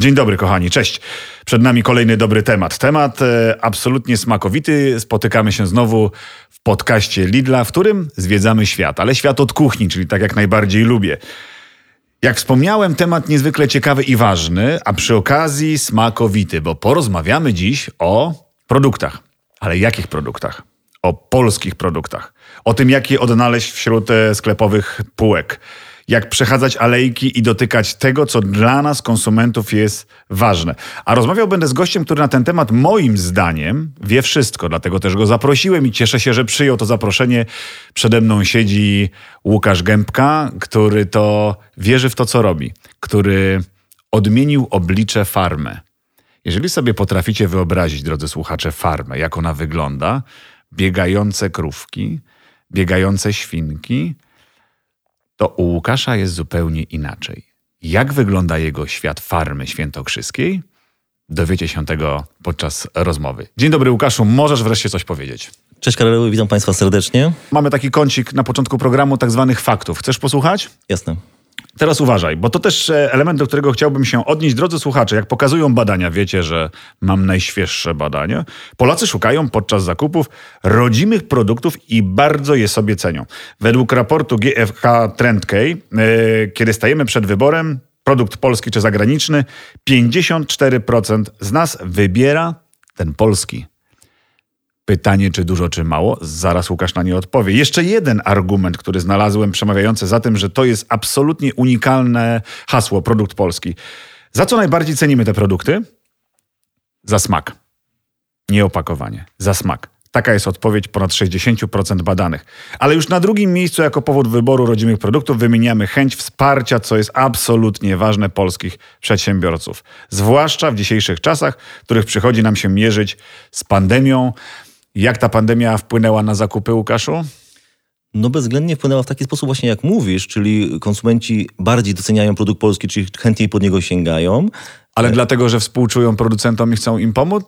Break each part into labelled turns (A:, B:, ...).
A: Dzień dobry, kochani, cześć. Przed nami kolejny dobry temat. Temat e, absolutnie smakowity. Spotykamy się znowu w podcaście Lidla, w którym zwiedzamy świat, ale świat od kuchni, czyli tak jak najbardziej lubię. Jak wspomniałem, temat niezwykle ciekawy i ważny, a przy okazji smakowity, bo porozmawiamy dziś o produktach. Ale jakich produktach? O polskich produktach. O tym, jak je odnaleźć wśród e, sklepowych półek jak przechadzać alejki i dotykać tego, co dla nas, konsumentów, jest ważne. A rozmawiał będę z gościem, który na ten temat, moim zdaniem, wie wszystko. Dlatego też go zaprosiłem i cieszę się, że przyjął to zaproszenie. Przede mną siedzi Łukasz Gębka, który to wierzy w to, co robi, który odmienił oblicze farmy. Jeżeli sobie potraficie wyobrazić, drodzy słuchacze, farmę, jak ona wygląda, biegające krówki, biegające świnki, to u Łukasza jest zupełnie inaczej. Jak wygląda jego świat farmy świętokrzyskiej? Dowiecie się tego podczas rozmowy. Dzień dobry Łukaszu, możesz wreszcie coś powiedzieć.
B: Cześć Karol, witam Państwa serdecznie.
A: Mamy taki kącik na początku programu tak zwanych faktów. Chcesz posłuchać?
B: Jasne.
A: Teraz uważaj, bo to też e, element, do którego chciałbym się odnieść. Drodzy słuchacze, jak pokazują badania, wiecie, że mam najświeższe badania. Polacy szukają podczas zakupów rodzimych produktów i bardzo je sobie cenią. Według raportu GFK Trendkey, yy, kiedy stajemy przed wyborem, produkt polski czy zagraniczny, 54% z nas wybiera ten polski. Pytanie, czy dużo, czy mało? Zaraz Łukasz na nie odpowie. Jeszcze jeden argument, który znalazłem przemawiający za tym, że to jest absolutnie unikalne hasło, produkt polski. Za co najbardziej cenimy te produkty? Za smak. Nie opakowanie. Za smak. Taka jest odpowiedź ponad 60% badanych. Ale już na drugim miejscu jako powód wyboru rodzimych produktów wymieniamy chęć wsparcia, co jest absolutnie ważne polskich przedsiębiorców. Zwłaszcza w dzisiejszych czasach, w których przychodzi nam się mierzyć z pandemią, jak ta pandemia wpłynęła na zakupy, Łukaszu?
B: No bezwzględnie wpłynęła w taki sposób właśnie jak mówisz, czyli konsumenci bardziej doceniają produkt polski, czyli chętniej pod niego sięgają.
A: Ale e... dlatego, że współczują producentom i chcą im pomóc?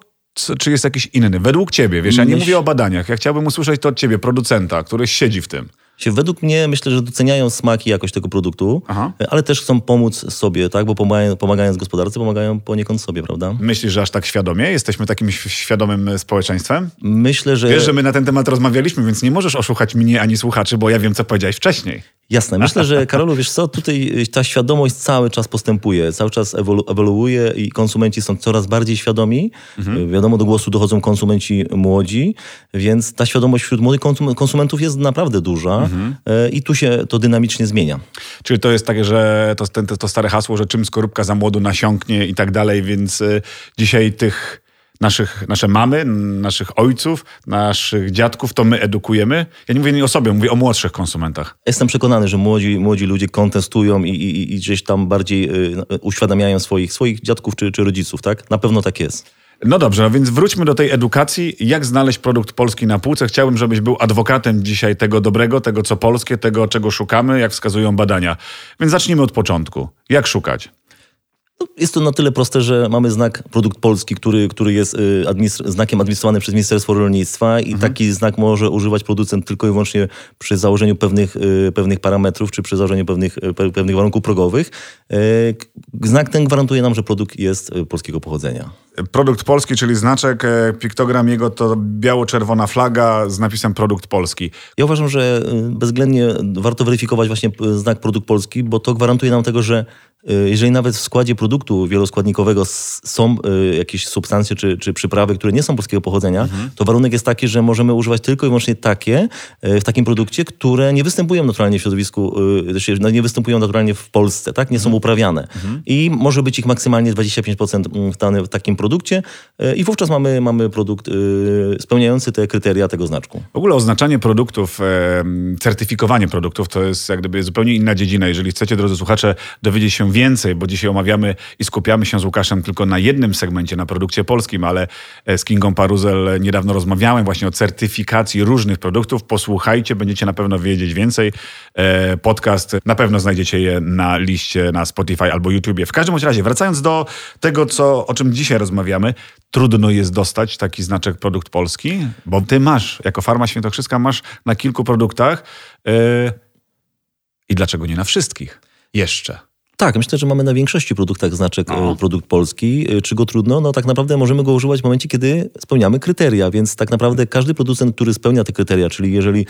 A: Czy jest jakiś inny? Według ciebie, wiesz, ja nie Myśl... mówię o badaniach. Ja chciałbym usłyszeć to od ciebie, producenta, który siedzi w tym
B: się według mnie myślę, że doceniają smak i jakość tego produktu, Aha. ale też chcą pomóc sobie, tak? Bo pomagają, pomagając gospodarce, pomagają poniekąd sobie, prawda?
A: Myślisz, że aż tak świadomie? Jesteśmy takim świadomym społeczeństwem?
B: Myślę, że...
A: Wiesz, że my na ten temat rozmawialiśmy, więc nie możesz oszukać mnie ani słuchaczy, bo ja wiem, co powiedziałeś wcześniej.
B: Jasne. Myślę, że Karolu, wiesz co, tutaj ta świadomość cały czas postępuje, cały czas ewolu ewoluuje i konsumenci są coraz bardziej świadomi. Mhm. Wiadomo, do głosu dochodzą konsumenci młodzi, więc ta świadomość wśród młodych konsumentów jest naprawdę duża mhm. E, i tu się to dynamicznie zmienia.
A: Czyli to jest takie, że to, to, to stare hasło, że czym skorupka za młodu nasiąknie i tak dalej, więc y, dzisiaj tych naszych, nasze mamy, naszych ojców, naszych dziadków, to my edukujemy. Ja nie mówię nie o sobie, mówię o młodszych konsumentach.
B: Jestem przekonany, że młodzi, młodzi ludzie kontestują i, i, i gdzieś tam bardziej y, uświadamiają swoich, swoich dziadków czy, czy rodziców, tak? Na pewno tak jest.
A: No dobrze, no więc wróćmy do tej edukacji. Jak znaleźć produkt polski na półce? Chciałbym, żebyś był adwokatem dzisiaj tego dobrego, tego co polskie, tego czego szukamy, jak wskazują badania. Więc zacznijmy od początku. Jak szukać?
B: No, jest to na tyle proste, że mamy znak produkt polski, który, który jest y, administr znakiem administrowanym przez Ministerstwo Rolnictwa i mhm. taki znak może używać producent tylko i wyłącznie przy założeniu pewnych, y, pewnych parametrów czy przy założeniu pewnych, y, pewnych warunków progowych. Znak ten gwarantuje nam, że produkt jest polskiego pochodzenia.
A: Produkt polski, czyli znaczek, e, piktogram jego to biało-czerwona flaga z napisem produkt polski.
B: Ja uważam, że bezwzględnie warto weryfikować właśnie znak produkt polski, bo to gwarantuje nam tego, że Y, jeżeli nawet w składzie produktu wieloskładnikowego są y, jakieś substancje czy, czy przyprawy, które nie są polskiego pochodzenia, mhm. to warunek jest taki, że możemy używać tylko i wyłącznie takie y, w takim produkcie, które nie występują naturalnie w środowisku, znaczy, no, nie występują naturalnie w Polsce, tak? nie są mhm. uprawiane. Mhm. I może być ich maksymalnie 25% mm, w takim produkcie i wówczas mamy, mamy produkt spełniający te kryteria tego znaczku.
A: W ogóle oznaczanie produktów, certyfikowanie produktów to jest jak gdyby zupełnie inna dziedzina. Jeżeli chcecie, drodzy słuchacze, dowiedzieć się więcej, bo dzisiaj omawiamy i skupiamy się z Łukaszem tylko na jednym segmencie, na produkcie polskim, ale e, z Kingą Paruzel niedawno rozmawiałem właśnie o certyfikacji różnych produktów. Posłuchajcie, będziecie na pewno wiedzieć więcej. E, podcast na pewno znajdziecie je na liście na Spotify albo YouTubie. W każdym razie, wracając do tego, co, o czym dzisiaj rozmawiamy, trudno jest dostać taki znaczek produkt polski, bo ty masz, jako Farma Świętokrzyska, masz na kilku produktach. Yy, I dlaczego nie na wszystkich? Jeszcze.
B: Tak, myślę, że mamy na większości produktach znaczek
A: No.
B: e, produkt polski. E, Czy go trudno? No tak naprawdę możemy go używać w momencie, kiedy spełniamy kryteria, więc tak naprawdę każdy producent, który spełnia te kryteria, czyli jeżeli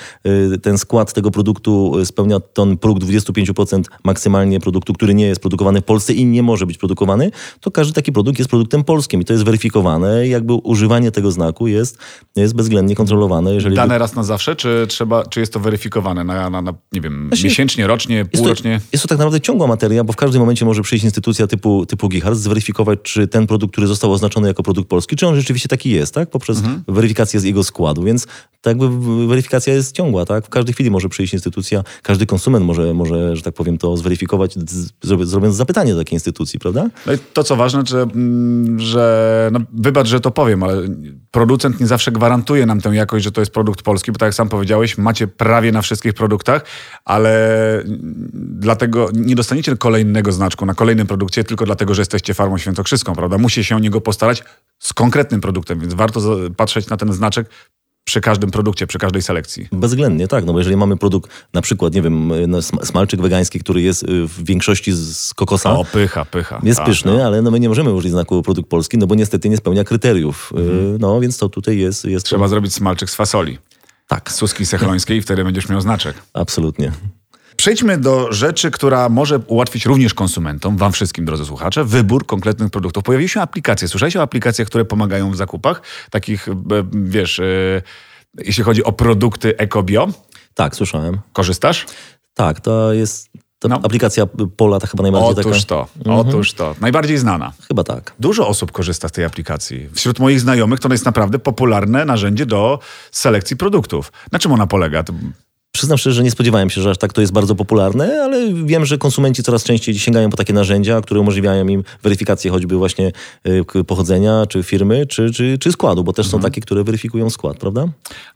B: e, ten skład tego produktu spełnia ten próg 25% maksymalnie produktu, który nie jest produkowany w Polsce i nie może być produkowany, to każdy taki produkt jest produktem polskim i to jest weryfikowane i jakby używanie tego znaku jest, jest bezwzględnie kontrolowane. Jeżeli
A: Dane raz na zawsze, czy, trzeba, czy jest to weryfikowane na, na, na nie wiem,
B: Właśnie-
A: miesięcznie, rocznie,
B: Jest to,
A: półrocznie?
B: jest to tak naprawdę ciągła materia, bo w każdym momencie może przyjść instytucja typu, typu Gichard, zweryfikować, czy ten produkt, który został oznaczony jako produkt polski, czy on rzeczywiście taki jest, tak? Poprzez
A: Mhm.
B: weryfikację z jego składu. Więc tak jakby weryfikacja jest ciągła, tak? W każdej chwili może przyjść instytucja, każdy konsument może, może że tak powiem, to zweryfikować, zrobiąc zapytanie do takiej instytucji, prawda?
A: No i to co ważne, że, mm, że no, wybacz, że to powiem, ale producent nie zawsze gwarantuje nam tę jakość, że to jest produkt polski, bo tak jak sam powiedziałeś, macie prawie na wszystkich produktach, ale dlatego nie dostaniecie kolejnego znaczku na kolejnym produkcie tylko dlatego, że jesteście farmą świętokrzyską, prawda? Musi się o niego postarać z konkretnym produktem, więc warto patrzeć na ten znaczek przy każdym produkcie, przy każdej selekcji.
B: Bezwzględnie, tak. No bo jeżeli mamy produkt, na przykład, nie wiem, no, sm- smalczyk wegański, który jest y, w większości z- kokosa,
A: O, pycha, pycha.
B: Jest
A: Tak,
B: pyszny,
A: no.
B: ale no my nie możemy użyć znaku produkt polski, no bo niestety nie spełnia kryteriów. Y, No więc to tutaj jest... jest
A: Trzeba zrobić smalczyk z fasoli.
B: Tak,
A: Z suski sechlońskiej i wtedy będziesz miał znaczek.
B: absolutnie.
A: Przejdźmy do rzeczy, która może ułatwić również konsumentom, wam wszystkim, drodzy słuchacze, wybór konkretnych produktów. Pojawiły się aplikacje. Słyszałeś o aplikacjach, które pomagają w zakupach? Takich, e, wiesz, e, jeśli chodzi o produkty ekobio.
B: Tak, słyszałem.
A: Korzystasz?
B: Tak, to jest ta
A: No.
B: aplikacja Pola, ta chyba najbardziej
A: Otóż
B: taka...
A: to, otóż to. Najbardziej znana.
B: Chyba tak.
A: Dużo osób korzysta z tej aplikacji. Wśród moich znajomych to jest naprawdę popularne narzędzie do selekcji produktów. Na czym ona polega?
B: Przyznam szczerze, że nie spodziewałem się, że aż tak to jest bardzo popularne, ale wiem, że konsumenci coraz częściej sięgają po takie narzędzia, które umożliwiają im weryfikację choćby właśnie y, pochodzenia, czy firmy, czy, czy, czy składu, bo też są takie, które weryfikują skład, prawda?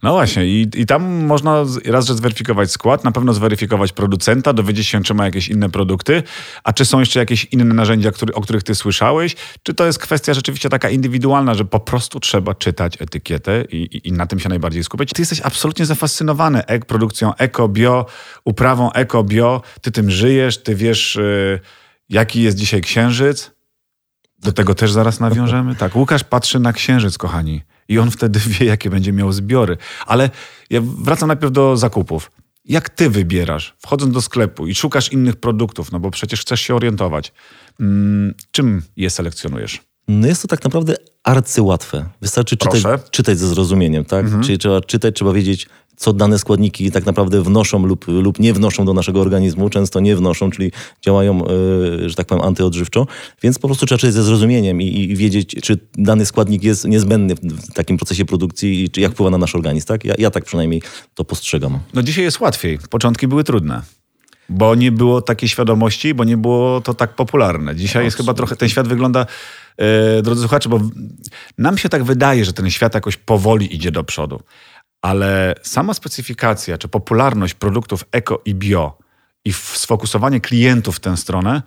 A: No właśnie, i, i tam można raz, że zweryfikować skład, na pewno zweryfikować producenta, dowiedzieć się, czy ma jakieś inne produkty, a czy są jeszcze jakieś inne narzędzia, który, o których ty słyszałeś, czy to jest kwestia rzeczywiście taka indywidualna, że po prostu trzeba czytać etykietę i, i, i na tym się najbardziej skupiać. Ty jesteś absolutnie zafascynowany ek produkcją eko, bio, uprawą eko, bio, ty tym żyjesz, ty wiesz, y, jaki jest dzisiaj księżyc. Do tego też zaraz nawiążemy. Tak, Łukasz patrzy na księżyc, kochani. I on wtedy wie, jakie będzie miał zbiory. Ale ja wracam najpierw do zakupów. Jak ty wybierasz, wchodząc do sklepu i szukasz innych produktów, no bo przecież chcesz się orientować, mm, czym je selekcjonujesz?
B: No jest to tak naprawdę arcyłatwe. Wystarczy czytać.
A: Mhm.
B: czytać ze zrozumieniem, tak? Czyli trzeba czytać, trzeba wiedzieć, co dane składniki tak naprawdę wnoszą lub, lub nie wnoszą do naszego organizmu. Często nie wnoszą, czyli działają, e, że tak powiem, antyodżywczo. Więc po prostu trzeba czytać ze zrozumieniem i, i wiedzieć, czy dany składnik jest niezbędny w, takim procesie produkcji i czy jak wpływa na nasz organizm, tak? Ja, ja tak przynajmniej to postrzegam.
A: No dzisiaj jest łatwiej. Początki były trudne. Bo nie było takiej świadomości, bo nie było to tak popularne. Dzisiaj jest chyba trochę, ten świat wygląda, e, drodzy słuchacze, bo nam się tak wydaje, że ten świat jakoś powoli idzie do przodu. Ale sama specyfikacja, czy popularność produktów eko i bio i sfokusowanie klientów w tę stronę,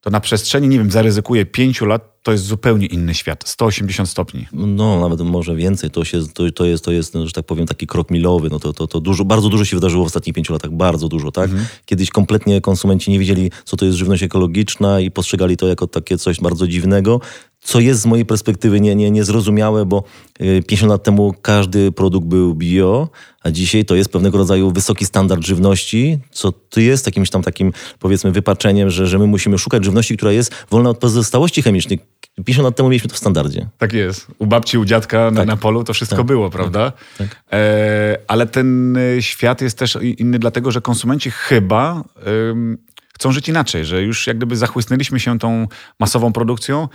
A: to na przestrzeni, nie wiem, zaryzykuję pięciu lat, to jest zupełnie inny świat. 180 stopni.
B: No, nawet może więcej. To, się, to, to, jest, to jest, że tak powiem, taki krok milowy. No to, to, to dużo, bardzo dużo się wydarzyło w ostatnich pięciu latach. Bardzo dużo, tak? Kiedyś kompletnie konsumenci nie wiedzieli, co to jest żywność ekologiczna i postrzegali to jako takie coś bardzo dziwnego, co jest z mojej perspektywy nie, nie, niezrozumiałe, bo y, 50 lat temu każdy produkt był bio, a dzisiaj to jest pewnego rodzaju wysoki standard żywności, co tu jest jakimś tam takim, powiedzmy, wypaczeniem, że, że my musimy szukać żywności, która jest wolna od pozostałości chemicznych. 50 lat temu mieliśmy to w standardzie.
A: Tak jest. U babci, u dziadka na,
B: Tak.
A: na polu to wszystko
B: Tak.
A: było, prawda?
B: Tak.
A: E, ale ten e, świat jest też inny, dlatego że konsumenci chyba ym, chcą żyć inaczej, że już jak gdyby zachłysnęliśmy się tą masową produkcją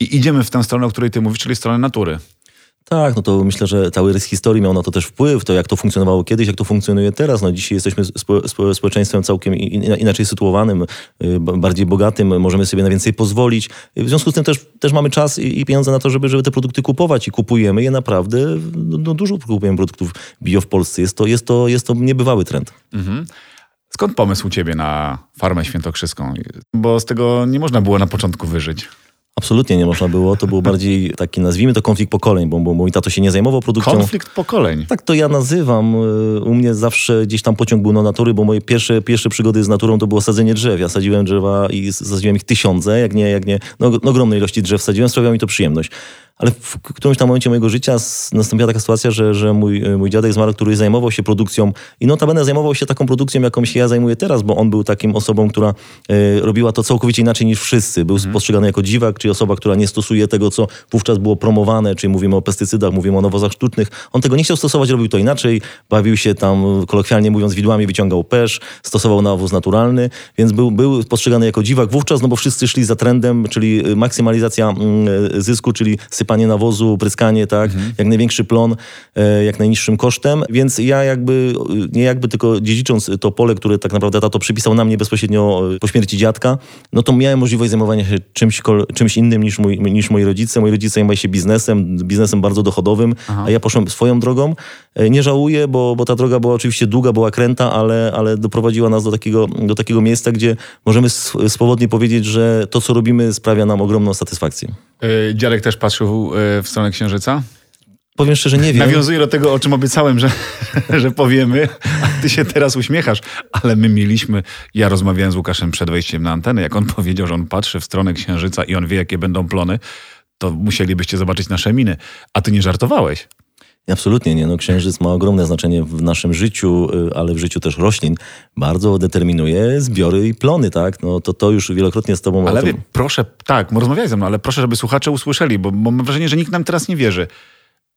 A: i idziemy w tę stronę, o której ty mówisz, czyli stronę natury.
B: Tak, no to myślę, że cały rys historii miał na to też wpływ, to jak to funkcjonowało kiedyś, jak to funkcjonuje teraz. No dzisiaj jesteśmy spo, spo, społeczeństwem całkiem inaczej sytuowanym, y, bardziej bogatym, możemy sobie na więcej pozwolić. W związku z tym też, też mamy czas i, pieniądze na to, żeby, żeby te produkty kupować i kupujemy je naprawdę, no, no dużo kupujemy produktów bio w Polsce. Jest to, jest to, jest to niebywały trend.
A: Skąd pomysł u ciebie na farmę świętokrzyską? Bo z tego nie można było na początku wyżyć.
B: Absolutnie nie można było. To był bardziej taki, nazwijmy to konflikt pokoleń, bo, bo mój tato się nie zajmował produkcją.
A: Konflikt pokoleń.
B: Tak to ja nazywam. U mnie zawsze gdzieś tam pociąg był na natury, bo moje pierwsze, pierwsze przygody z naturą to było sadzenie drzew. Ja sadziłem drzewa i sadziłem ich tysiące, jak nie, jak nie, no, no ogromnej ilości drzew sadziłem, sprawiało mi to przyjemność. Ale w którymś tam momencie mojego życia nastąpiła taka sytuacja, że, że mój, mój dziadek zmarł, który zajmował się produkcją i notabene zajmował się taką produkcją, jaką się ja zajmuję teraz, bo on był takim osobą, która y, robiła to całkowicie inaczej niż wszyscy. Był mm. postrzegany jako dziwak, czyli osoba, która nie stosuje tego, co wówczas było promowane, czyli mówimy o pestycydach, mówimy o nawozach sztucznych. On tego nie chciał stosować, robił to inaczej, bawił się tam, kolokwialnie mówiąc, widłami, wyciągał pesz, stosował nawóz naturalny, więc był, był postrzegany jako dziwak wówczas, no bo wszyscy szli za trendem, czyli maksymalizacja mm, zysku, czyli sypanie nawozu, pryskanie, tak, mhm. jak największy plon, e, jak najniższym kosztem, więc ja jakby, nie jakby, tylko dziedzicząc to pole, które tak naprawdę tato przypisał na mnie bezpośrednio po śmierci dziadka, no to miałem możliwość zajmowania się czymś, czymś innym niż, mój, niż moi rodzice. Moi rodzice zajmowali się biznesem, biznesem bardzo dochodowym, Aha. a ja poszłem swoją drogą. E, nie żałuję, bo, bo ta droga była oczywiście długa, była kręta, ale, ale doprowadziła nas do takiego, do takiego miejsca, gdzie możemy swobodnie powiedzieć, że to, co robimy, sprawia nam ogromną satysfakcję.
A: Yy, też patrzył yy, w stronę Księżyca?
B: Powiem szczerze, nie wiem.
A: Nawiązuję do tego, o czym obiecałem, że, że powiemy, a ty się teraz uśmiechasz, ale my mieliśmy, ja rozmawiałem z Łukaszem przed wejściem na antenę, jak on powiedział, że on patrzy w stronę Księżyca i on wie, jakie będą plony, to musielibyście zobaczyć nasze miny. A ty nie żartowałeś.
B: Absolutnie nie. No, księżyc ma ogromne znaczenie w naszym życiu, y, ale w życiu też roślin. Bardzo determinuje zbiory i plony, tak? No to to już wielokrotnie z tobą...
A: Ale proszę, tak, rozmawiaj ze mną, ale proszę, żeby słuchacze usłyszeli, bo, bo mam wrażenie, że nikt nam teraz nie wierzy.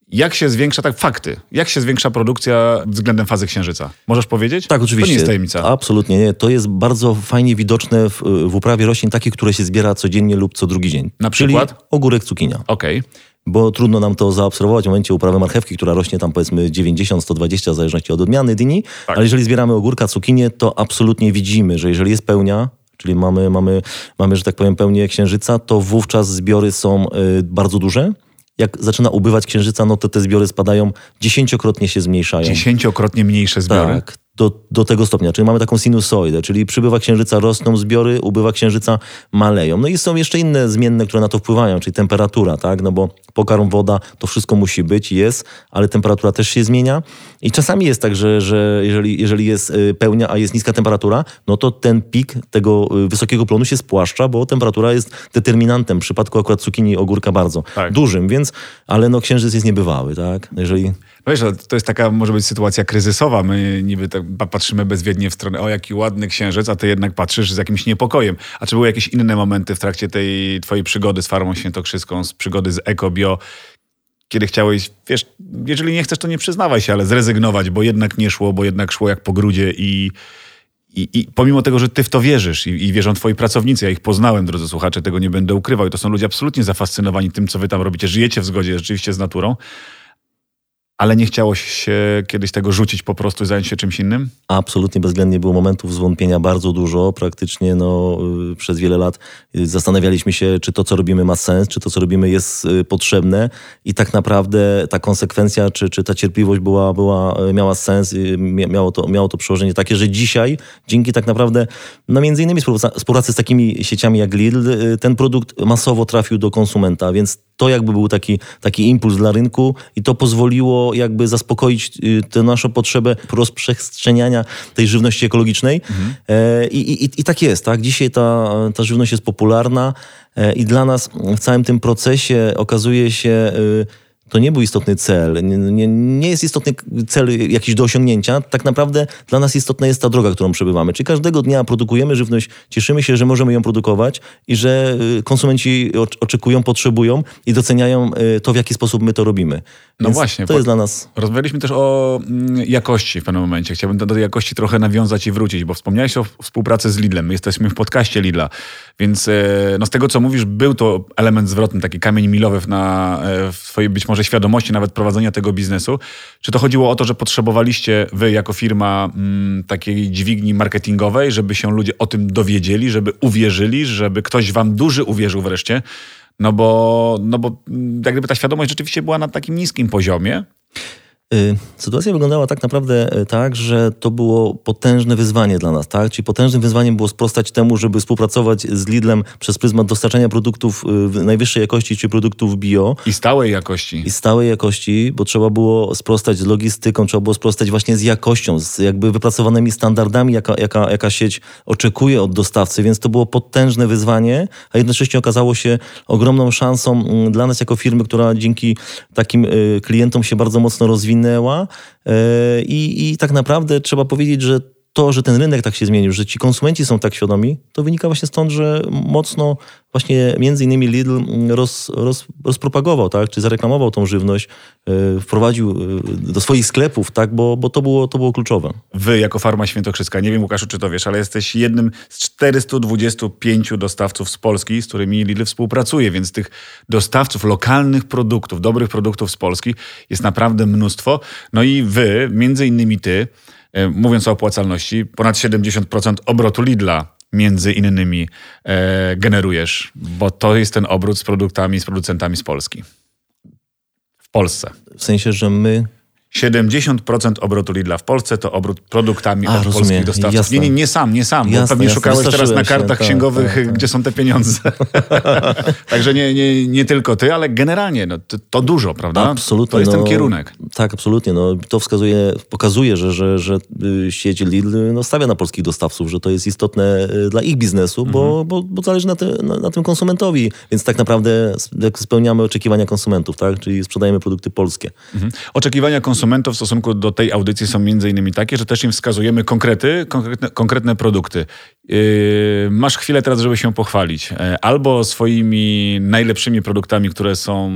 A: Jak się zwiększa, tak fakty, jak się zwiększa produkcja względem fazy księżyca? Możesz powiedzieć?
B: Tak, oczywiście. To
A: nie jest tajemnica.
B: Absolutnie nie. To jest bardzo fajnie widoczne w, w uprawie roślin takich, które się zbiera codziennie lub co drugi dzień.
A: Na przykład?
B: Czyli ogórek cukinia.
A: Okej. Okay
B: bo trudno nam to zaobserwować w momencie uprawy marchewki, która rośnie tam powiedzmy 90-120 w zależności od odmiany dni, tak. ale jeżeli zbieramy ogórka, cukinię, to absolutnie widzimy, że jeżeli jest pełnia, czyli mamy, mamy, mamy że tak powiem, pełnię księżyca, to wówczas zbiory są y, bardzo duże jak zaczyna ubywać księżyca, no to te zbiory spadają, dziesięciokrotnie się zmniejszają.
A: Dziesięciokrotnie mniejsze zbiory?
B: Tak, do, do tego stopnia. Czyli mamy taką sinusoidę, czyli przybywa księżyca, rosną zbiory, ubywa księżyca, maleją. No i są jeszcze inne zmienne, które na to wpływają, czyli temperatura, tak? No bo pokarm, woda, to wszystko musi być, jest, ale temperatura też się zmienia. I czasami jest tak, że, że jeżeli, jeżeli jest y, pełnia, a jest niska temperatura, no to ten pik tego y, wysokiego plonu się spłaszcza, bo temperatura jest determinantem, w przypadku akurat cukinii ogórka bardzo tak. dużym, więc, ale no księżyc jest niebywały, tak? Jeżeli...
A: Wiesz, to jest taka, może być sytuacja kryzysowa. My niby tak patrzymy bezwiednie w stronę, o jaki ładny księżyc, a ty jednak patrzysz z jakimś niepokojem. A czy były jakieś inne momenty w trakcie tej twojej przygody z farmą świętokrzyską, z przygody z EcoBio, kiedy chciałeś, wiesz, jeżeli nie chcesz, to nie przyznawaj się, ale zrezygnować, bo jednak nie szło, bo jednak szło jak po grudzie i, i, i pomimo tego, że ty w to wierzysz i, i wierzą twoi pracownicy, ja ich poznałem, drodzy słuchacze, tego nie będę ukrywał i to są ludzie absolutnie zafascynowani tym, co wy tam robicie, żyjecie w zgodzie rzeczywiście z naturą, ale nie chciało się kiedyś tego rzucić po prostu i zająć się czymś innym?
B: Absolutnie bezwzględnie było momentów zwątpienia bardzo dużo. Praktycznie no, y, przez wiele lat y, zastanawialiśmy się, czy to, co robimy ma sens, czy to, co robimy jest y, potrzebne i tak naprawdę ta konsekwencja, czy, czy ta cierpliwość była, była, miała sens, miało to, miało to przełożenie takie, że dzisiaj dzięki tak naprawdę, no między innymi współpracy z takimi sieciami jak Lidl, ten produkt masowo trafił do konsumenta, więc to jakby był taki, taki impuls dla rynku i to pozwoliło jakby zaspokoić y, tę naszą potrzebę rozprzestrzeniania tej żywności ekologicznej. Mhm. E, I, i, I tak jest, tak? Dzisiaj ta, ta żywność jest popularna e, i dla nas w całym tym procesie okazuje się y, to nie był istotny cel, nie, nie, nie, jest istotny cel jakiś do osiągnięcia. Tak naprawdę dla nas istotna jest ta droga, którą przebywamy. Czyli każdego dnia produkujemy żywność, cieszymy się, że możemy ją produkować i że y, konsumenci oczekują, potrzebują i doceniają y, to, w jaki sposób my to robimy.
A: No Więc właśnie.
B: To jest dla nas.
A: Rozmawialiśmy też o mm, jakości w pewnym momencie. Chciałbym do tej jakości trochę nawiązać i wrócić, bo wspomniałeś o współpracy z Lidlem. My jesteśmy w podcaście Lidla. Więc e, no, z tego, co mówisz, był to element zwrotny, taki kamień milowy na, e, w twojej być może świadomości nawet prowadzenia tego biznesu. Czy to chodziło o to, że potrzebowaliście wy jako firma mm, takiej dźwigni marketingowej, żeby się ludzie o tym dowiedzieli, żeby uwierzyli, żeby ktoś wam duży uwierzył wreszcie? No bo, no bo mm, jak gdyby ta świadomość rzeczywiście była na takim niskim poziomie.
B: Y, sytuacja wyglądała tak naprawdę y, tak, że to było potężne wyzwanie dla nas, tak? Czyli potężnym wyzwaniem było sprostać temu, żeby współpracować z Lidlem przez pryzmat dostarczania produktów y, najwyższej jakości, czy produktów bio.
A: I stałej jakości.
B: I stałej jakości, bo trzeba było sprostać z logistyką, trzeba było sprostać właśnie z jakością, z jakby wypracowanymi standardami, jaka, jaka, jaka sieć oczekuje od dostawcy, więc to było potężne wyzwanie, a jednocześnie okazało się ogromną szansą mm, dla nas jako firmy, która dzięki takim klientom się bardzo mocno rozwinęła rozwinęła e, i, i tak naprawdę trzeba powiedzieć, że to, że ten rynek tak się zmienił, że ci konsumenci są tak świadomi, to wynika właśnie stąd, że mocno właśnie między innymi Lidl roz, roz, rozpropagował, tak, czy zareklamował tą żywność, yy, wprowadził yy, do swoich sklepów, tak, bo, bo to, było, to było kluczowe.
A: Wy jako Farma Świętokrzyska, nie wiem Łukaszu, czy to wiesz, ale jesteś jednym z 425 dostawców z Polski, z którymi Lidl współpracuje, więc tych dostawców lokalnych produktów, dobrych produktów z Polski jest naprawdę mnóstwo. No i wy, między innymi ty, E, mówiąc o opłacalności, ponad 70% obrotu Lidla między innymi e, generujesz, bo to jest ten obrót z produktami, z producentami z Polski. W Polsce.
B: W sensie, że my
A: 70% obrotu Lidla w Polsce to obrót produktami A, od rozumiem. polskich dostawców. Jasne. Nie, nie, nie sam, nie sam, jasne, bo pewnie jasne. szukałeś teraz na kartach się, księgowych, tak, tak, gdzie są te pieniądze. Także nie, nie, nie tylko ty, ale generalnie no, to, to dużo, prawda?
B: Absolutnie.
A: To jest
B: no,
A: ten kierunek.
B: Tak, absolutnie. No, to wskazuje, pokazuje, że, że, że y, sieć Lidl no, stawia na polskich dostawców, że to jest istotne y, dla ich biznesu, mhm. bo, bo, bo zależy na, te, na, na, tym konsumentowi. Więc tak naprawdę spełniamy oczekiwania konsumentów, tak? czyli sprzedajemy produkty polskie.
A: Mhm. Oczekiwania konsumentów konsumentów w stosunku do tej audycji są między innymi takie, że też im wskazujemy konkrety, konkretne, konkretne produkty. Yy, masz chwilę teraz, żeby się pochwalić. Yy, albo swoimi najlepszymi produktami, które są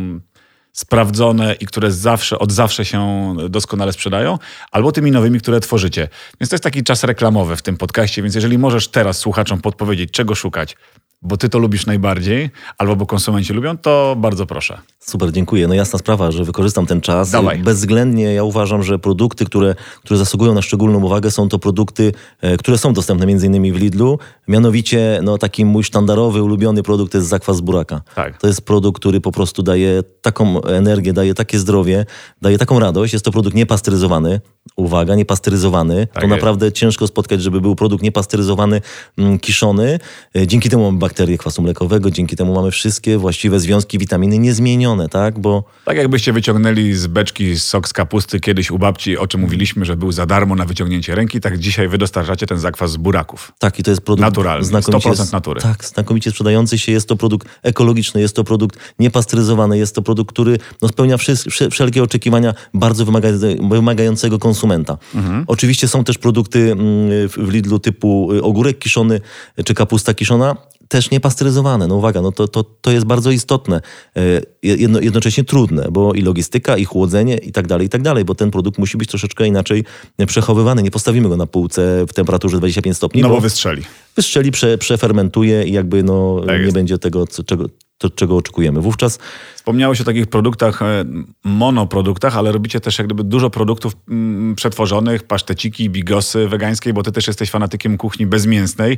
A: sprawdzone i które zawsze, od zawsze się doskonale sprzedają, albo tymi nowymi, które tworzycie. Więc to jest taki czas reklamowy w tym podcaście, więc jeżeli możesz teraz słuchaczom podpowiedzieć, czego szukać, bo ty to lubisz najbardziej, albo bo konsumenci lubią, to bardzo proszę.
B: Super, dziękuję. No jasna sprawa, że wykorzystam ten czas.
A: Dawaj.
B: Bezwzględnie ja uważam, że produkty, które, które zasługują na szczególną uwagę, są to produkty, e, które są dostępne między innymi w Lidlu. Mianowicie, no taki mój sztandarowy, ulubiony produkt to jest zakwas buraka.
A: Tak.
B: To jest produkt, który po prostu daje taką energię, daje takie zdrowie, daje taką radość. Jest to produkt niepasteryzowany. Uwaga, niepasteryzowany. Tak to jest. naprawdę ciężko spotkać, żeby był produkt niepasteryzowany, mm, kiszony. E, dzięki temu mamy bakterie kwasu mlekowego, dzięki temu mamy wszystkie właściwe związki, witaminy niezmienione, tak? Bo...
A: Tak jakbyście wyciągnęli z beczki sok z kapusty kiedyś u babci, o czym mówiliśmy, że był za darmo na wyciągnięcie ręki, tak dzisiaj wy dostarczacie ten zakwas z buraków.
B: Tak, i to jest produkt
A: naturalny, znakomicie 100% natury.
B: Tak, znakomicie sprzedający się. Jest to produkt ekologiczny, jest to produkt niepasteryzowany, jest to produkt, który no, spełnia wszelkie oczekiwania bardzo wymagającego konsumenta. Mhm. Oczywiście są też produkty mm, w Lidlu typu y, ogórek kiszony czy kapusta kiszona też niepasteryzowane. No uwaga, no to, to, to jest bardzo istotne, e, jedno, jednocześnie trudne, bo i logistyka, i chłodzenie i tak dalej, i tak dalej, bo ten produkt musi być troszeczkę inaczej przechowywany. Nie postawimy go na półce w temperaturze 25 stopni.
A: No bo, bo wystrzeli.
B: Wystrzeli, prze, przefermentuje i jakby no, tak nie będzie tego, co, czego, to, czego oczekujemy. Wówczas.
A: Wspomniałeś o takich produktach, e, monoproduktach, ale robicie też jak gdyby dużo produktów mm, przetworzonych, paszteciki, bigosy wegańskie, bo ty też jesteś fanatykiem kuchni bezmięsnej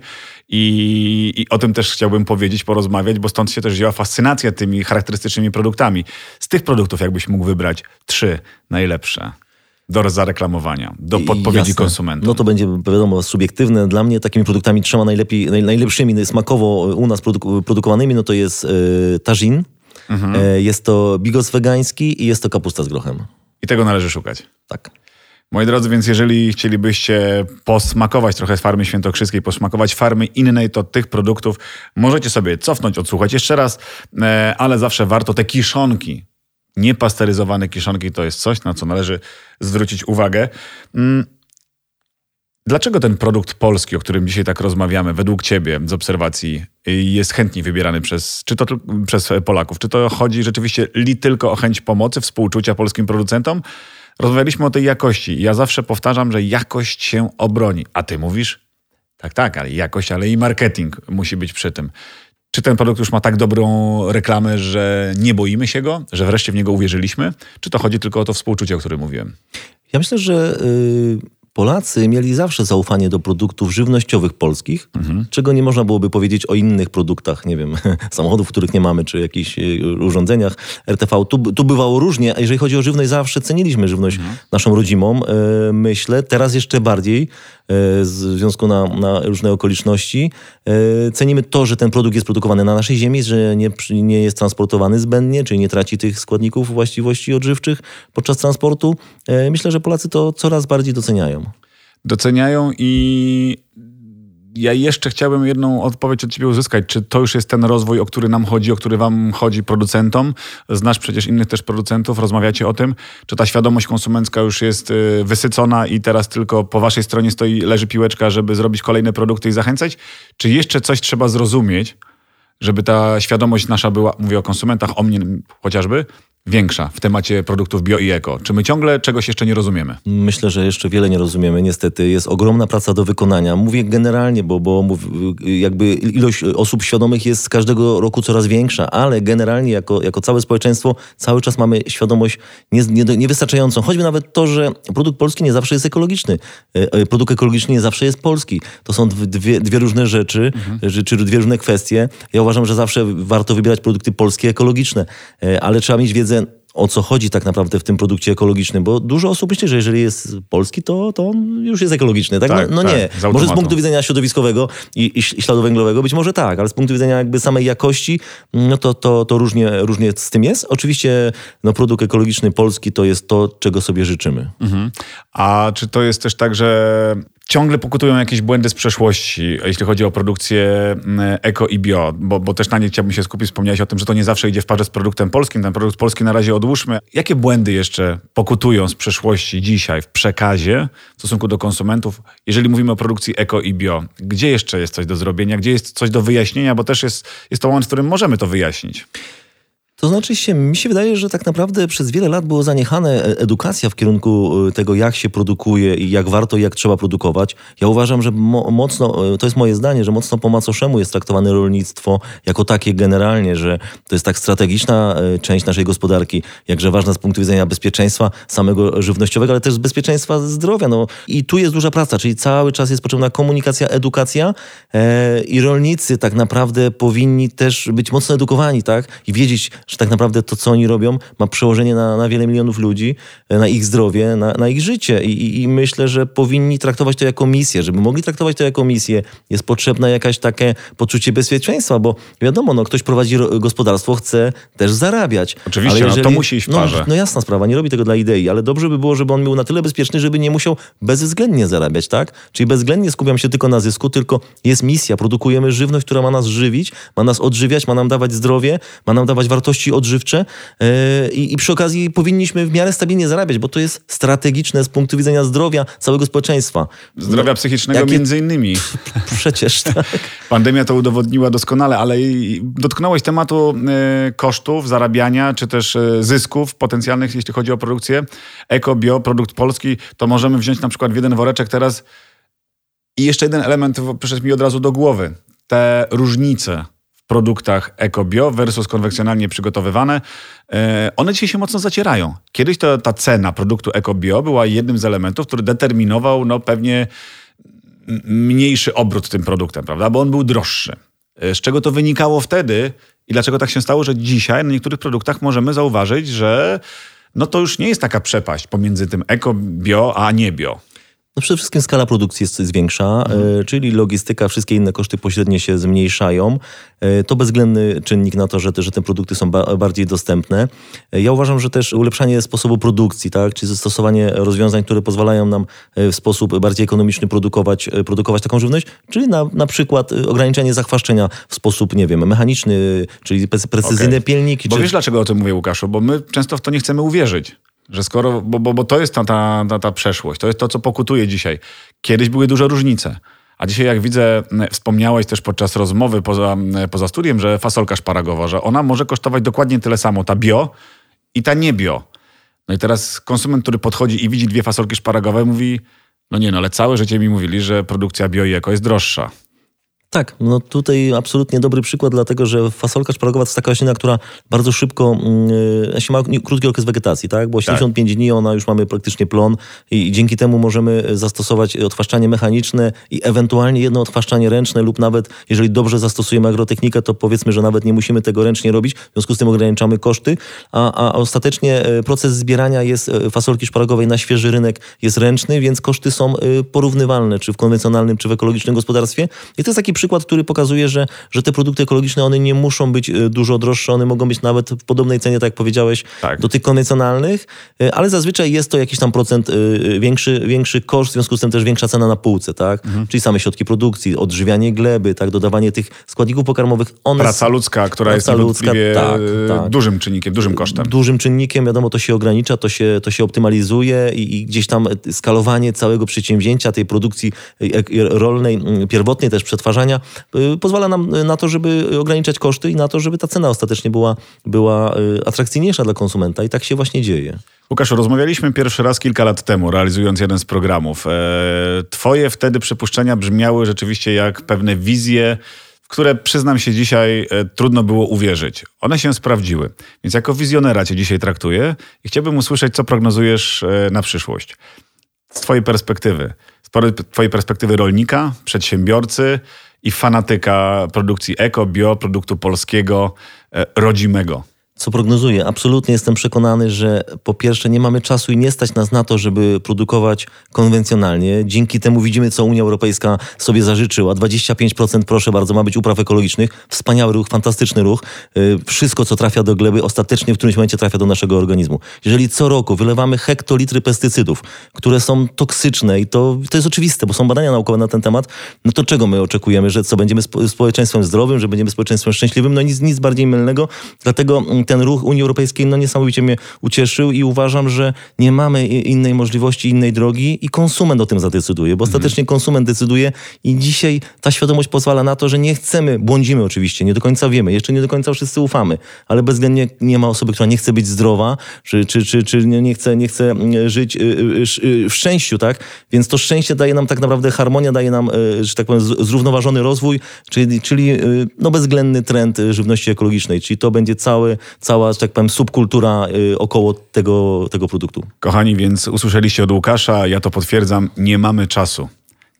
A: i, i o tym też chciałbym powiedzieć, porozmawiać, bo stąd się też wzięła fascynacja tymi charakterystycznymi produktami. Z tych produktów jakbyś mógł wybrać trzy najlepsze do zareklamowania, do podpowiedzi konsumentów.
B: No to będzie wiadomo subiektywne. Dla mnie takimi produktami trzema najlepiej, naj, najlepszymi smakowo u nas produk produkowanymi no to jest y, tażin, mhm. y, jest to bigos wegański i jest to kapusta z grochem.
A: I tego należy szukać.
B: Tak.
A: Moi drodzy, więc jeżeli chcielibyście posmakować trochę farmy świętokrzyskiej, posmakować farmy innej, to tych produktów możecie sobie cofnąć, odsłuchać jeszcze raz, e, ale zawsze warto te kiszonki Niepasteryzowane kiszonki to jest coś, na co należy zwrócić uwagę. Mm. Dlaczego ten produkt polski, o którym dzisiaj tak rozmawiamy, według Ciebie z obserwacji, jest chętnie wybierany przez, czy to przez Polaków? Czy to chodzi rzeczywiście li tylko o chęć pomocy, współczucia polskim producentom? Rozmawialiśmy o tej jakości. Ja zawsze powtarzam, że jakość się obroni. A Ty mówisz? Tak, tak, ale jakość, ale i marketing musi być przy tym. Czy ten produkt już ma tak dobrą reklamę, że nie boimy się go, że wreszcie w niego uwierzyliśmy? Czy to chodzi tylko o to współczucie, o którym mówiłem?
B: Ja myślę, że y, Polacy mieli zawsze zaufanie do produktów żywnościowych polskich, mhm. czego nie można byłoby powiedzieć o innych produktach, nie wiem, samochodów, których nie mamy, czy jakichś e, urządzeniach RTV. Tu, tu bywało różnie, a jeżeli chodzi o żywność, zawsze ceniliśmy żywność mhm. naszą rodzimą, e, myślę. Teraz jeszcze bardziej, e, z związku na, na, różne okoliczności. Cenimy to, że ten produkt jest produkowany na naszej ziemi, że nie, nie jest transportowany zbędnie, czyli nie traci tych składników właściwości odżywczych podczas transportu. Myślę, że Polacy to coraz bardziej doceniają
A: doceniają i ja jeszcze chciałbym jedną odpowiedź od ciebie uzyskać. Czy to już jest ten rozwój, o który nam chodzi, o który wam chodzi producentom? Znasz przecież innych też producentów, rozmawiacie o tym. Czy ta świadomość konsumencka już jest y, wysycona i teraz tylko po waszej stronie stoi, leży piłeczka, żeby zrobić kolejne produkty i zachęcać? Czy jeszcze coś trzeba zrozumieć, żeby ta świadomość nasza była, mówię o konsumentach, o mnie chociażby, większa w temacie produktów bio i eko? Czy my ciągle czegoś jeszcze nie rozumiemy?
B: Myślę, że jeszcze wiele nie rozumiemy. Niestety jest ogromna praca do wykonania. Mówię generalnie, bo, bo jakby ilość osób świadomych jest z każdego roku coraz większa, ale generalnie jako, jako całe społeczeństwo cały czas mamy świadomość nie, nie, niewystarczającą. Choćby nawet to, że produkt polski nie zawsze jest ekologiczny. E, e, produkt ekologiczny nie zawsze jest polski. To są dwie, dwie różne rzeczy, mhm. czy dwie różne kwestie. Ja uważam, że zawsze warto wybierać produkty polskie, ekologiczne, e, ale trzeba mieć wiedzę, o co chodzi tak naprawdę w tym produkcie ekologicznym, bo dużo osób myśli, że jeżeli jest polski, to, to on już jest ekologiczny. Tak? tak no, no tak, nie. Z może z punktu widzenia środowiskowego i, i, śladu węglowego być może tak, ale z punktu widzenia jakby samej jakości, no to, to, to różnie, różnie z tym jest. Oczywiście no, produkt ekologiczny polski to jest to, czego sobie życzymy. Mhm.
A: A czy to jest też tak, że ciągle pokutują jakieś błędy z przeszłości, jeśli chodzi o produkcję mm, eko i bio, bo, bo też na nie chciałbym się skupić. Wspomniałeś o tym, że to nie zawsze idzie w parze z produktem polskim. Ten produkt polski na razie odłóżmy. Jakie błędy jeszcze pokutują z przeszłości dzisiaj w przekazie w stosunku do konsumentów, jeżeli mówimy o produkcji eko i bio? Gdzie jeszcze jest coś do zrobienia? Gdzie jest coś do wyjaśnienia? Bo też jest, jest to moment, w którym możemy to wyjaśnić.
B: To znaczy się, mi się wydaje, że tak naprawdę przez wiele lat było zaniechane e, edukacja w kierunku e, tego, jak się produkuje i jak warto i jak trzeba produkować. Ja uważam, że mo mocno, e, to jest moje zdanie, że mocno po macoszemu jest traktowane rolnictwo jako takie generalnie, że to jest tak strategiczna część naszej gospodarki, jakże ważna z punktu widzenia bezpieczeństwa samego żywnościowego, ale też bezpieczeństwa zdrowia. No. I tu jest duża praca, czyli cały czas jest potrzebna komunikacja, edukacja e, i rolnicy tak naprawdę powinni też być mocno edukowani, tak? I wiedzieć, że tak naprawdę to, co oni robią, ma przełożenie na, na wiele milionów ludzi, e, na ich zdrowie, na, na ich życie. I, i, I, myślę, że powinni traktować to jako misję. Żeby mogli traktować to jako misję, jest potrzebne jakaś takie poczucie bezpieczeństwa, bo wiadomo, no, ktoś prowadzi gospodarstwo, chce też zarabiać.
A: Oczywiście, ale jeżeli, no, to musi iść w
B: no, parze. No, no jasna sprawa, nie robi tego dla idei, ale dobrze by było, żeby on był na tyle bezpieczny, żeby nie musiał bezwzględnie zarabiać, tak? Czyli bezwzględnie skupiam się tylko na zysku, tylko jest misja, produkujemy żywność, która ma nas żywić, ma nas odżywiać, ma nam dawać zdrowie, ma nam dawać wartości odżywcze e, i, i przy okazji powinniśmy w miarę stabilnie zarabiać, bo to jest strategiczne z punktu widzenia zdrowia całego społeczeństwa.
A: Zdrowia no, psychicznego jakie... między innymi.
B: Przecież tak.
A: Pandemia to udowodniła doskonale, ale dotknąłeś tematu e, kosztów, zarabiania, czy też e, zysków potencjalnych, jeśli chodzi o produkcję. Eko, bio, produkt polski, to możemy wziąć na przykład w jeden woreczek teraz i jeszcze jeden element przyszedł mi od razu do głowy. Te różnice produktach eko-bio versus konwencjonalnie przygotowywane, e, one dzisiaj się mocno zacierają. Kiedyś to, ta cena produktu eko-bio była jednym z elementów, który determinował no, pewnie mniejszy obrót tym produktem, prawda? Bo on był droższy. E, z czego to wynikało wtedy i dlaczego tak się stało, że dzisiaj na niektórych produktach możemy zauważyć, że no to już nie jest taka przepaść pomiędzy tym eko-bio a nie bio.
B: No przede wszystkim skala produkcji jest, jest większa, mhm. E, czyli logistyka, wszystkie inne koszty pośrednie się zmniejszają. E, to bezwzględny czynnik na to, że te, że te produkty są ba bardziej dostępne. E, ja uważam, że też ulepszanie sposobu produkcji, tak? czyli zastosowanie rozwiązań, które pozwalają nam w sposób bardziej ekonomiczny produkować, produkować taką żywność, czyli na, na przykład ograniczenie zachwaszczenia w sposób, nie wiem, mechaniczny, czyli precyzyjne okay. pielniki.
A: Bo
B: czy...
A: wiesz dlaczego o tym mówię, Łukaszu? Bo my często w to nie chcemy uwierzyć. Że skoro, bo, bo, bo to jest ta, ta, ta, ta przeszłość, to jest to, co pokutuje dzisiaj. Kiedyś były duże różnice. A dzisiaj, jak widzę, wspomniałeś też podczas rozmowy poza, poza studiem, że fasolka szparagowa, że ona może kosztować dokładnie tyle samo, ta bio i ta nie bio. No i teraz konsument, który podchodzi i widzi dwie fasolki szparagowe, mówi, no nie no, ale całe życie mi mówili, że produkcja bio i eko jest droższa.
B: Tak, no tutaj absolutnie dobry przykład, dlatego że fasolka szparagowa to jest taka roślina, która bardzo szybko, jeśli mm, ma krótki okres wegetacji, tak? Bo 85 tak. dni ona już mamy praktycznie plon i dzięki temu możemy zastosować odchwaszczanie mechaniczne i ewentualnie jedno odchwaszczanie ręczne lub nawet, jeżeli dobrze zastosujemy agrotechnikę, to powiedzmy, że nawet nie musimy tego ręcznie robić, w związku z tym ograniczamy koszty, a, a ostatecznie e, proces zbierania jest e, fasolki szparagowej na świeży rynek jest ręczny, więc koszty są e, porównywalne, czy w konwencjonalnym, czy w ekologicznym gospodarstwie. I to jest taki przykład, który pokazuje, że, że te produkty ekologiczne, one nie muszą być e, dużo droższe, one mogą być nawet w podobnej cenie, tak jak powiedziałeś, tak. do tych konwencjonalnych, e, ale zazwyczaj jest to jakiś tam procent e, większy, większy koszt, w związku z tym też większa cena na półce, tak? Mhm. Czyli same środki produkcji, odżywianie gleby, tak? Dodawanie tych składników pokarmowych.
A: One Praca ludzka, która praca jest ludzka, tak, tak. dużym czynnikiem, dużym kosztem.
B: Dużym czynnikiem, wiadomo, to się ogranicza, to się, to się optymalizuje i, i gdzieś tam skalowanie całego przedsięwzięcia, tej produkcji rolnej, pierwotnej też przetwarzania Y, pozwala nam y, na to, żeby ograniczać koszty i na to, żeby ta cena ostatecznie była, była y, atrakcyjniejsza dla konsumenta i tak się właśnie dzieje.
A: Łukasz, rozmawialiśmy pierwszy raz kilka lat temu, realizując jeden z programów. E, twoje wtedy przypuszczenia brzmiały rzeczywiście jak pewne wizje, w które przyznam się dzisiaj e, trudno było uwierzyć. One się sprawdziły. Więc jako wizjonera cię dzisiaj traktuję i chciałbym usłyszeć, co prognozujesz e, na przyszłość. Z twojej perspektywy, z twojej perspektywy rolnika, przedsiębiorcy, i fanatyka produkcji eko, bio, produktu polskiego, e, rodzimego
B: co prognozuję. Absolutnie jestem przekonany, że po pierwsze nie mamy czasu i nie stać nas na to, żeby produkować konwencjonalnie. Dzięki temu widzimy, co Unia Europejska sobie zażyczyła. 25% proszę bardzo ma być upraw ekologicznych. Wspaniały ruch, fantastyczny ruch. Y, wszystko, co trafia do gleby, ostatecznie w którymś momencie trafia do naszego organizmu. Jeżeli co roku wylewamy hektolitry pestycydów, które są toksyczne i to, to jest oczywiste, bo są badania naukowe na ten temat, no to czego my oczekujemy? Że co, będziemy społeczeństwem zdrowym, że będziemy społeczeństwem szczęśliwym? No nic, nic bardziej mylnego. Dlatego mm, ten ruch Unii Europejskiej no niesamowicie mnie ucieszył i uważam, że nie mamy innej możliwości, innej drogi i konsument o tym zadecyduje, bo ostatecznie konsument decyduje i dzisiaj ta świadomość pozwala na to, że nie chcemy, błądzimy oczywiście, nie do końca wiemy, jeszcze nie do końca wszyscy ufamy, ale bezwzględnie nie ma osoby, która nie chce być zdrowa, czy, czy, czy, czy nie, chce, nie chce mm, żyć y, y, y, w szczęściu, tak? Więc to szczęście daje nam tak naprawdę harmonia, daje nam, że tak powiem, zrównoważony rozwój, czyli, czyli no bezwzględny trend żywności ekologicznej, czyli to będzie cały, cała, że tak powiem, subkultura y, około tego, tego produktu.
A: Kochani, więc usłyszeliście od Łukasza, ja to potwierdzam, nie mamy czasu.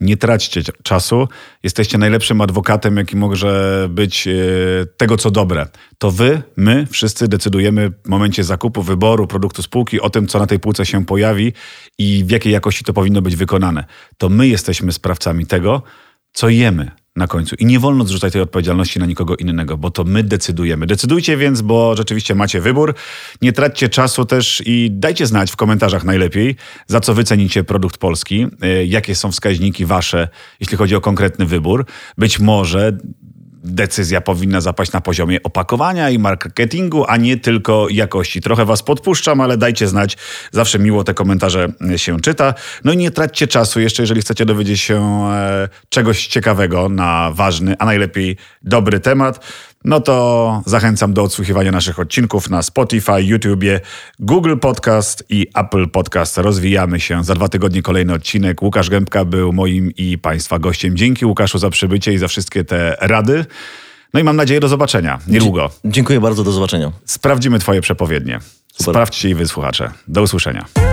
A: Nie traćcie czasu. Jesteście najlepszym adwokatem, jaki może być y, tego, co dobre. To wy, my, wszyscy decydujemy w momencie zakupu, wyboru produktu spółki o tym, co na tej półce się pojawi i w jakiej jakości to powinno być wykonane. To my jesteśmy sprawcami tego, co jemy na końcu. I nie wolno zrzucać tej odpowiedzialności na nikogo innego, bo to my decydujemy. Decydujcie więc, bo rzeczywiście macie wybór. Nie traćcie czasu też i dajcie znać w komentarzach najlepiej, za co wycenicie produkt polski, e, jakie są wskaźniki wasze, jeśli chodzi o konkretny wybór. Być może decyzja powinna zapaść na poziomie opakowania i marketingu, a nie tylko jakości. Trochę was podpuszczam, ale dajcie znać. Zawsze miło te komentarze się czyta. No i nie traćcie czasu jeszcze, jeżeli chcecie dowiedzieć się e, czegoś ciekawego na ważny, a najlepiej dobry temat no to zachęcam do odsłuchiwania naszych odcinków na Spotify, YouTubie, Google Podcast i Apple Podcast. Rozwijamy się. Za dwa tygodnie kolejny odcinek. Łukasz Gębka był moim i Państwa gościem. Dzięki Łukaszu za przybycie i za wszystkie te rady. No i mam nadzieję do zobaczenia niedługo.
B: Dziękuję bardzo, do zobaczenia.
A: Sprawdzimy Twoje przepowiednie. Super. Sprawdźcie i wysłuchacze. Do usłyszenia.